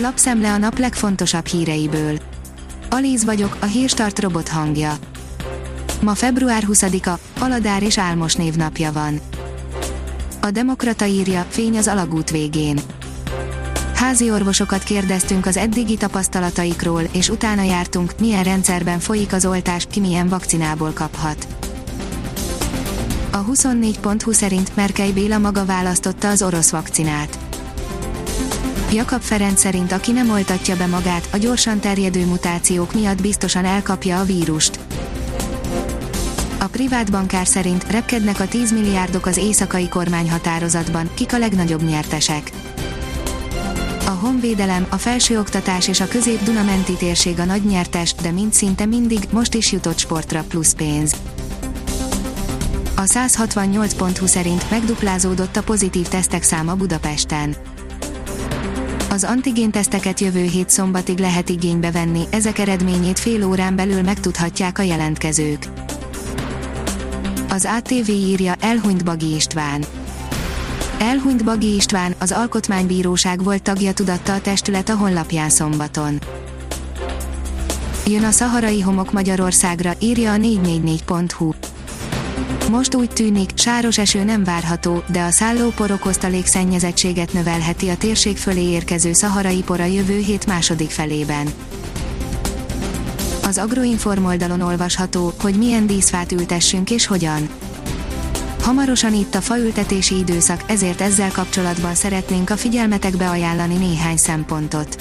Lapszemle a nap legfontosabb híreiből. Alíz vagyok, a hírstart robot hangja. Ma február 20-a, Aladár és Álmos névnapja van. A Demokrata írja, fény az alagút végén. Házi orvosokat kérdeztünk az eddigi tapasztalataikról, és utána jártunk, milyen rendszerben folyik az oltás, ki milyen vakcinából kaphat. A 24.20 szerint Merkely Béla maga választotta az orosz vakcinát. Jakab Ferenc szerint aki nem oltatja be magát, a gyorsan terjedő mutációk miatt biztosan elkapja a vírust. A privát bankár szerint repkednek a 10 milliárdok az éjszakai kormányhatározatban, kik a legnagyobb nyertesek. A honvédelem, a felsőoktatás és a közép-Dunamenti térség a nagy nyertes, de mind szinte mindig, most is jutott sportra plusz pénz. A 168.20 szerint megduplázódott a pozitív tesztek száma Budapesten. Az antigén teszteket jövő hét szombatig lehet igénybe venni, ezek eredményét fél órán belül megtudhatják a jelentkezők. Az ATV írja, elhunyt Bagi István. Elhunyt Bagi István, az Alkotmánybíróság volt tagja tudatta a testület a honlapján szombaton. Jön a szaharai homok Magyarországra, írja a 444.hu. Most úgy tűnik, sáros eső nem várható, de a szállópor okozta légszennyezettséget növelheti a térség fölé érkező szaharai por a jövő hét második felében. Az Agroinform oldalon olvasható, hogy milyen díszfát ültessünk és hogyan. Hamarosan itt a faültetési időszak, ezért ezzel kapcsolatban szeretnénk a figyelmetekbe ajánlani néhány szempontot.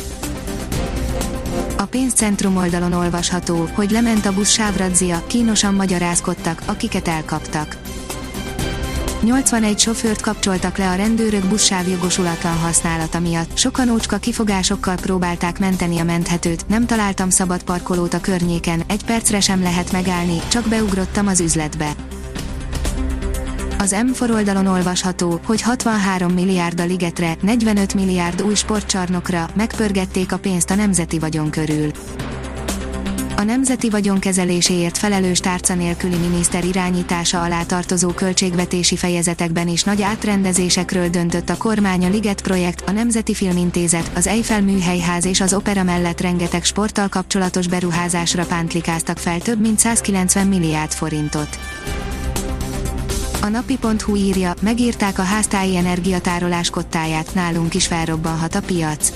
Pénzcentrum oldalon olvasható, hogy lement a busz sávradzia, kínosan magyarázkodtak, akiket elkaptak. 81 sofőrt kapcsoltak le a rendőrök buszsáv jogosulatlan használata miatt, sokan ócska kifogásokkal próbálták menteni a menthetőt, nem találtam szabad parkolót a környéken, egy percre sem lehet megállni, csak beugrottam az üzletbe. Az M4 oldalon olvasható, hogy 63 milliárd a ligetre, 45 milliárd új sportcsarnokra, megpörgették a pénzt a nemzeti vagyon körül. A nemzeti vagyon kezeléséért felelős tárca nélküli miniszter irányítása alá tartozó költségvetési fejezetekben is nagy átrendezésekről döntött a kormány a Liget projekt, a Nemzeti Filmintézet, az Eiffel műhelyház és az opera mellett rengeteg sporttal kapcsolatos beruházásra pántlikáztak fel több mint 190 milliárd forintot. A napi.hu írja, megírták a háztáji energiatárolás kottáját, nálunk is felrobbanhat a piac.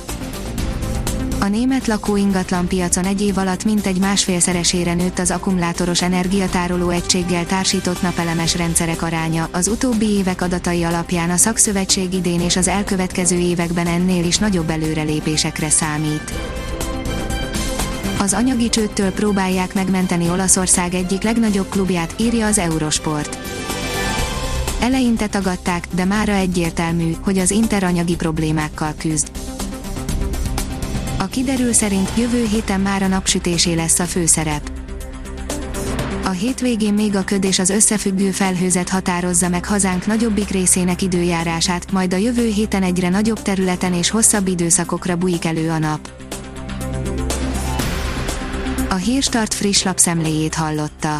A német lakóingatlan piacon egy év alatt mintegy másfélszeresére nőtt az akkumulátoros energiatároló egységgel társított napelemes rendszerek aránya, az utóbbi évek adatai alapján a szakszövetség idén és az elkövetkező években ennél is nagyobb előrelépésekre számít. Az anyagi csőttől próbálják megmenteni Olaszország egyik legnagyobb klubját, írja az Eurosport. Eleinte tagadták, de mára egyértelmű, hogy az Inter anyagi problémákkal küzd. A kiderül szerint jövő héten már a napsütésé lesz a főszerep. A hétvégén még a köd és az összefüggő felhőzet határozza meg hazánk nagyobbik részének időjárását, majd a jövő héten egyre nagyobb területen és hosszabb időszakokra bújik elő a nap. A Hírstart friss lapszemléjét hallotta.